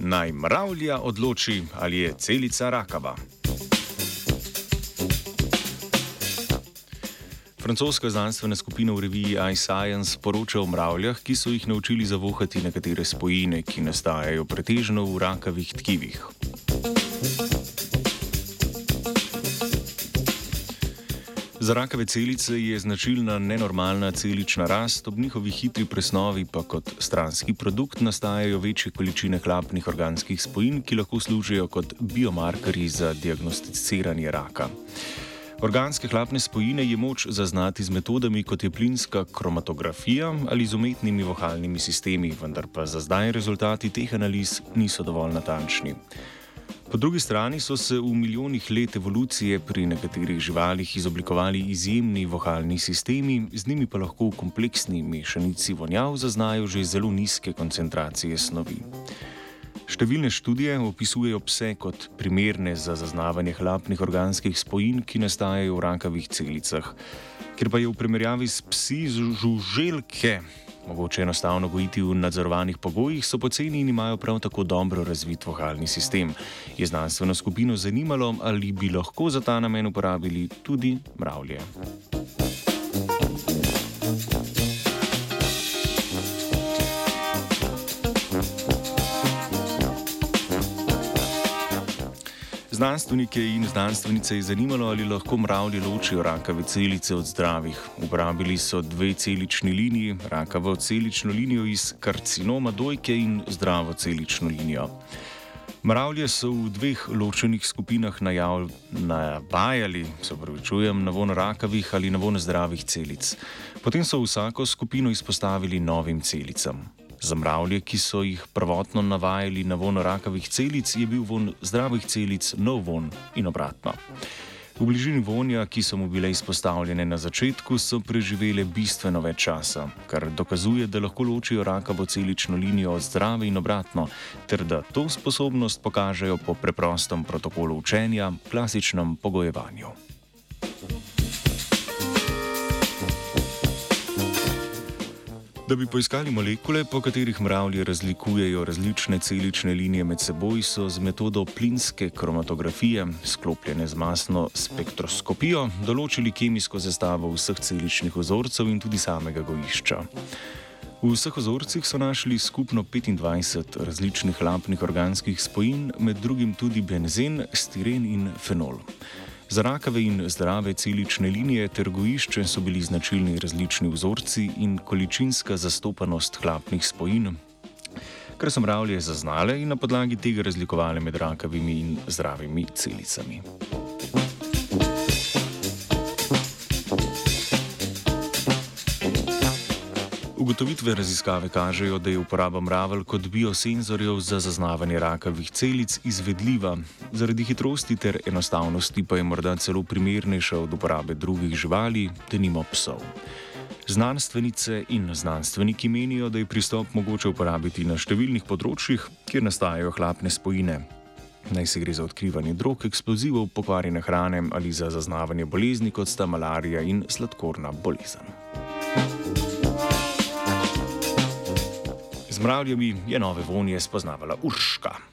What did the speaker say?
naj mravlja odloči, ali je celica rakava. Francoska znanstvena skupina v reviji iScience poroča o mravljah, ki so jih naučili zavohati nekatere spojine, ki nastajajo pretežno v rakavih tkivih. Za rakave celice je značilna nenormalna celična rast, ob njihovi hitri presnovi pa kot stranski produkt nastajajo večje količine hlapnih organskih spojin, ki lahko služijo kot biomarkerji za diagnosticiranje raka. Organske hlapne spojine je moč zaznati z metodami kot je plinska kromatografija ali z umetnimi vohalnimi sistemi, vendar pa za zdaj rezultati teh analiz niso dovolj natančni. Po drugi strani so se v milijonih let evolucije pri nekaterih živalih izoblikovali izjemni vohalni sistemi, z njimi pa lahko v kompleksni mešanici vonjav zaznajo že zelo nizke koncentracije snovi. Številne študije opisujejo pse kot primerne za zaznavanje hlapnih organskih spojin, ki nastajajo v rakavih celicah. Ker pa je v primerjavi s psi žuželke mogoče enostavno gojiti v nadzorovanih pogojih, so poceni in imajo prav tako dobro razvit vohalni sistem. Je znanstveno skupino zanimalo, ali bi lahko za ta namen uporabili tudi mravlje. Znanstvenike in znanstvenice je zanimalo, ali lahko mravlje ločijo rakave celice od zdravih. Uporabili so dve celični liniji, rakavo celično linijo iz karcinoma dojke in zdravo celično linijo. Mravlje so v dveh ločenih skupinah navajali, se pravičujem, na von rakavih ali na von zdravih celic. Potem so vsako skupino izpostavili novim celicam. Za mravlje, ki so jih prvotno navajali na von rakavih celic, je bil von zdravih celic nov von in obratno. V bližini vonja, ki so mu bile izpostavljene na začetku, so preživele bistveno več časa, kar dokazuje, da lahko ločijo rakavo celično linijo od zdrave in obratno, ter da to sposobnost pokažejo po preprostem protokolu učenja, klasičnem pogojevanju. Da bi poiskali molekule, po katerih mravlje razlikujejo različne celične linije med seboj, so z metodo plinske kromatografije, sklopljene z masno spektroskopijo, določili kemijsko sestavo vseh celičnih ozorcev in tudi samega gojišča. V vseh ozorcih so našli skupno 25 različnih lampnih organskih spojin, med drugim tudi benzen, stiren in fenol. Za rakave in zdrave celične linije ter gojišče so bili značilni različni vzorci in količinska zastopanost hlapnih spojin, kar so mravlje zaznale in na podlagi tega razlikovale med rakavimi in zdravimi celicami. Ugotovitve raziskave kažejo, da je uporaba mravelj kot biosenzorjev za zaznavanje rakavih celic izvedljiva, zaradi hitrosti ter enostavnosti pa je morda celo primernejša od uporabe drugih živali, denimo psov. Znanstvenice in znanstveniki menijo, da je pristop mogoče uporabiti na številnih področjih, kjer nastajajo hlapne spojine. Naj se gre za odkrivanje drog, eksplozivov, pokvarjene hrane ali za zaznavanje bolezni, kot sta malarija in sladkorna bolezen. Mravljami je nove vonje spoznavala Urška.